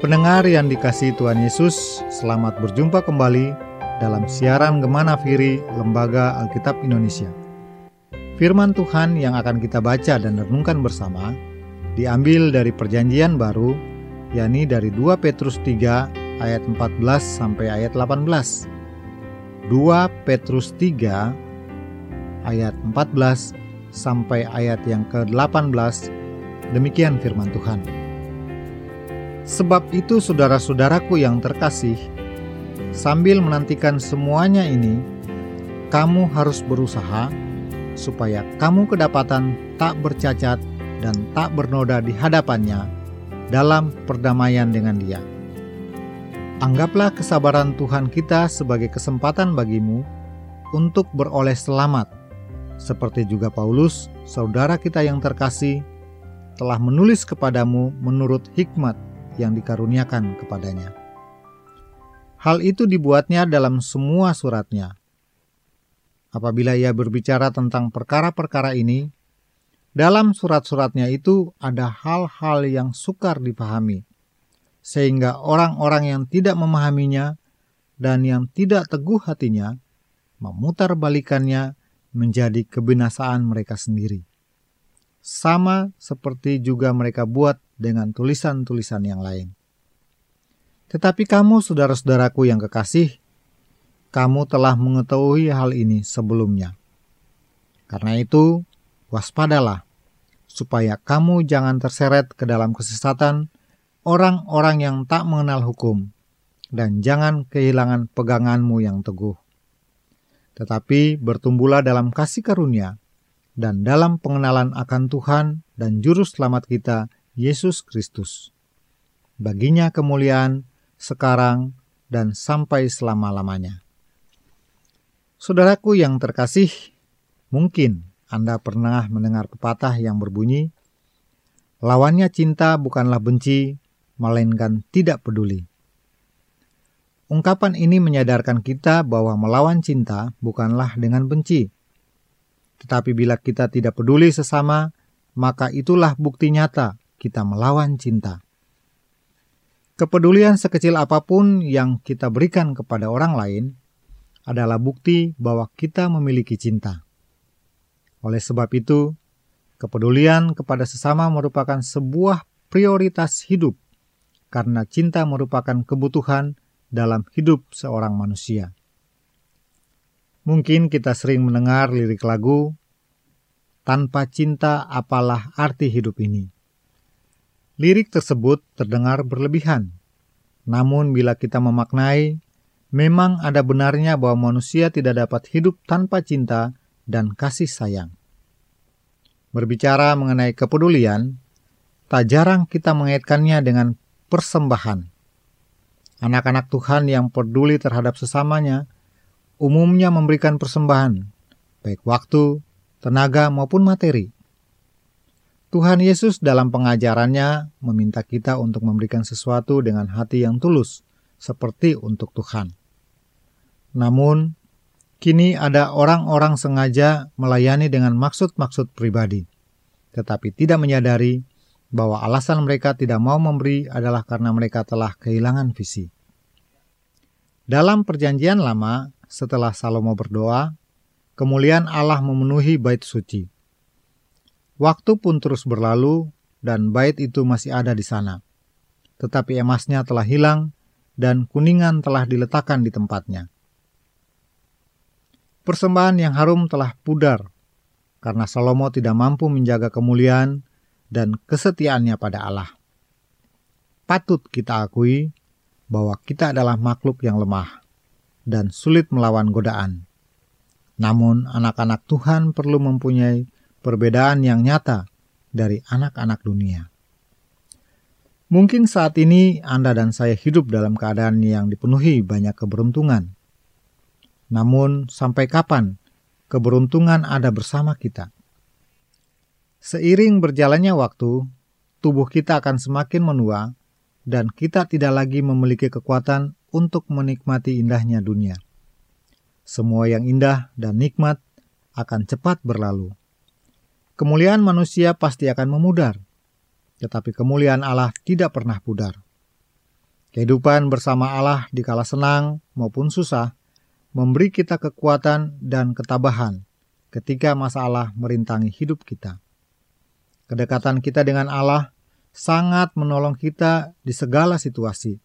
Pendengar yang dikasih Tuhan Yesus, selamat berjumpa kembali dalam siaran Gemana Firi Lembaga Alkitab Indonesia. Firman Tuhan yang akan kita baca dan renungkan bersama diambil dari Perjanjian Baru, yakni dari 2 Petrus 3 ayat 14 sampai ayat 18. 2 Petrus 3 ayat 14 sampai ayat yang ke-18 demikian firman Tuhan. Sebab itu saudara-saudaraku yang terkasih, sambil menantikan semuanya ini, kamu harus berusaha supaya kamu kedapatan tak bercacat dan tak bernoda di hadapannya dalam perdamaian dengan dia. Anggaplah kesabaran Tuhan kita sebagai kesempatan bagimu untuk beroleh selamat, seperti juga Paulus, saudara kita yang terkasih, telah menulis kepadamu menurut hikmat yang dikaruniakan kepadanya. Hal itu dibuatnya dalam semua suratnya. Apabila ia berbicara tentang perkara-perkara ini, dalam surat-suratnya itu ada hal-hal yang sukar dipahami, sehingga orang-orang yang tidak memahaminya dan yang tidak teguh hatinya memutar balikannya menjadi kebinasaan mereka sendiri. Sama seperti juga mereka buat dengan tulisan-tulisan yang lain. Tetapi kamu, saudara-saudaraku yang kekasih, kamu telah mengetahui hal ini sebelumnya. Karena itu, waspadalah, supaya kamu jangan terseret ke dalam kesesatan orang-orang yang tak mengenal hukum, dan jangan kehilangan peganganmu yang teguh. Tetapi bertumbuhlah dalam kasih karunia, dan dalam pengenalan akan Tuhan dan Juru Selamat kita, Yesus Kristus. Baginya kemuliaan sekarang dan sampai selama-lamanya. Saudaraku yang terkasih, mungkin Anda pernah mendengar pepatah yang berbunyi, "Lawannya cinta bukanlah benci, melainkan tidak peduli." Ungkapan ini menyadarkan kita bahwa melawan cinta bukanlah dengan benci, tetapi bila kita tidak peduli sesama, maka itulah bukti nyata kita melawan cinta. Kepedulian sekecil apa pun yang kita berikan kepada orang lain adalah bukti bahwa kita memiliki cinta. Oleh sebab itu, kepedulian kepada sesama merupakan sebuah prioritas hidup, karena cinta merupakan kebutuhan dalam hidup seorang manusia. Mungkin kita sering mendengar lirik lagu, "Tanpa cinta, apalah arti hidup ini?" Lirik tersebut terdengar berlebihan. Namun bila kita memaknai, memang ada benarnya bahwa manusia tidak dapat hidup tanpa cinta dan kasih sayang. Berbicara mengenai kepedulian, tak jarang kita mengaitkannya dengan persembahan. Anak-anak Tuhan yang peduli terhadap sesamanya umumnya memberikan persembahan, baik waktu, tenaga, maupun materi. Tuhan Yesus dalam pengajarannya meminta kita untuk memberikan sesuatu dengan hati yang tulus, seperti untuk Tuhan. Namun, kini ada orang-orang sengaja melayani dengan maksud-maksud pribadi, tetapi tidak menyadari bahwa alasan mereka tidak mau memberi adalah karena mereka telah kehilangan visi. Dalam Perjanjian Lama, setelah Salomo berdoa, kemuliaan Allah memenuhi bait suci Waktu pun terus berlalu, dan bait itu masih ada di sana. Tetapi emasnya telah hilang, dan kuningan telah diletakkan di tempatnya. Persembahan yang harum telah pudar, karena Salomo tidak mampu menjaga kemuliaan dan kesetiaannya pada Allah. Patut kita akui bahwa kita adalah makhluk yang lemah dan sulit melawan godaan. Namun, anak-anak Tuhan perlu mempunyai perbedaan yang nyata dari anak-anak dunia. Mungkin saat ini Anda dan saya hidup dalam keadaan yang dipenuhi banyak keberuntungan. Namun, sampai kapan keberuntungan ada bersama kita? Seiring berjalannya waktu, tubuh kita akan semakin menua, dan kita tidak lagi memiliki kekuatan untuk menikmati indahnya dunia. Semua yang indah dan nikmat akan cepat berlalu. Kemuliaan manusia pasti akan memudar, tetapi kemuliaan Allah tidak pernah pudar. Kehidupan bersama Allah di kala senang maupun susah memberi kita kekuatan dan ketabahan ketika masalah merintangi hidup kita. Kedekatan kita dengan Allah sangat menolong kita di segala situasi.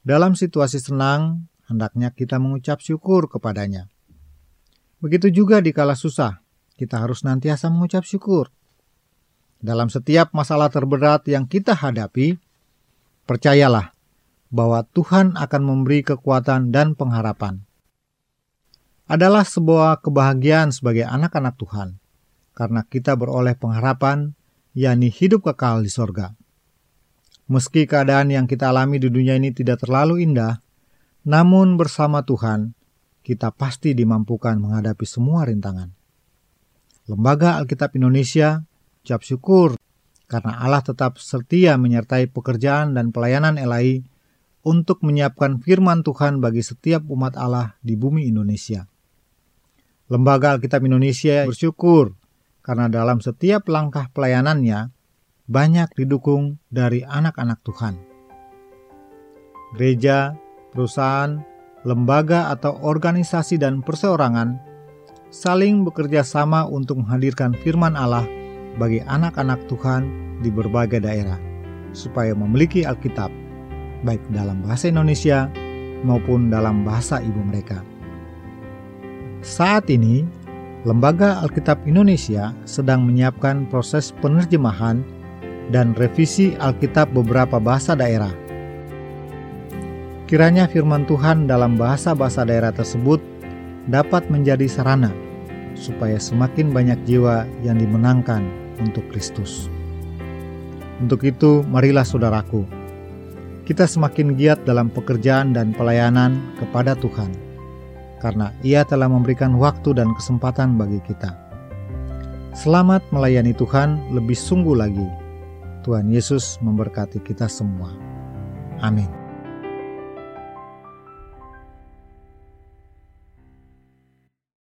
Dalam situasi senang, hendaknya kita mengucap syukur kepadanya. Begitu juga di kala susah, kita harus nantiasa mengucap syukur. Dalam setiap masalah terberat yang kita hadapi, percayalah bahwa Tuhan akan memberi kekuatan dan pengharapan. Adalah sebuah kebahagiaan sebagai anak-anak Tuhan, karena kita beroleh pengharapan, yakni hidup kekal di sorga. Meski keadaan yang kita alami di dunia ini tidak terlalu indah, namun bersama Tuhan, kita pasti dimampukan menghadapi semua rintangan. Lembaga Alkitab Indonesia ucap syukur karena Allah tetap setia menyertai pekerjaan dan pelayanan LAI untuk menyiapkan firman Tuhan bagi setiap umat Allah di bumi Indonesia. Lembaga Alkitab Indonesia bersyukur karena dalam setiap langkah pelayanannya banyak didukung dari anak-anak Tuhan. Gereja, perusahaan, lembaga atau organisasi dan perseorangan saling bekerja sama untuk menghadirkan firman Allah bagi anak-anak Tuhan di berbagai daerah, supaya memiliki Alkitab, baik dalam bahasa Indonesia maupun dalam bahasa ibu mereka. Saat ini, Lembaga Alkitab Indonesia sedang menyiapkan proses penerjemahan dan revisi Alkitab beberapa bahasa daerah. Kiranya firman Tuhan dalam bahasa-bahasa daerah tersebut dapat menjadi sarana supaya semakin banyak jiwa yang dimenangkan untuk Kristus. Untuk itu, marilah saudaraku, kita semakin giat dalam pekerjaan dan pelayanan kepada Tuhan, karena Ia telah memberikan waktu dan kesempatan bagi kita. Selamat melayani Tuhan lebih sungguh lagi. Tuhan Yesus memberkati kita semua. Amin.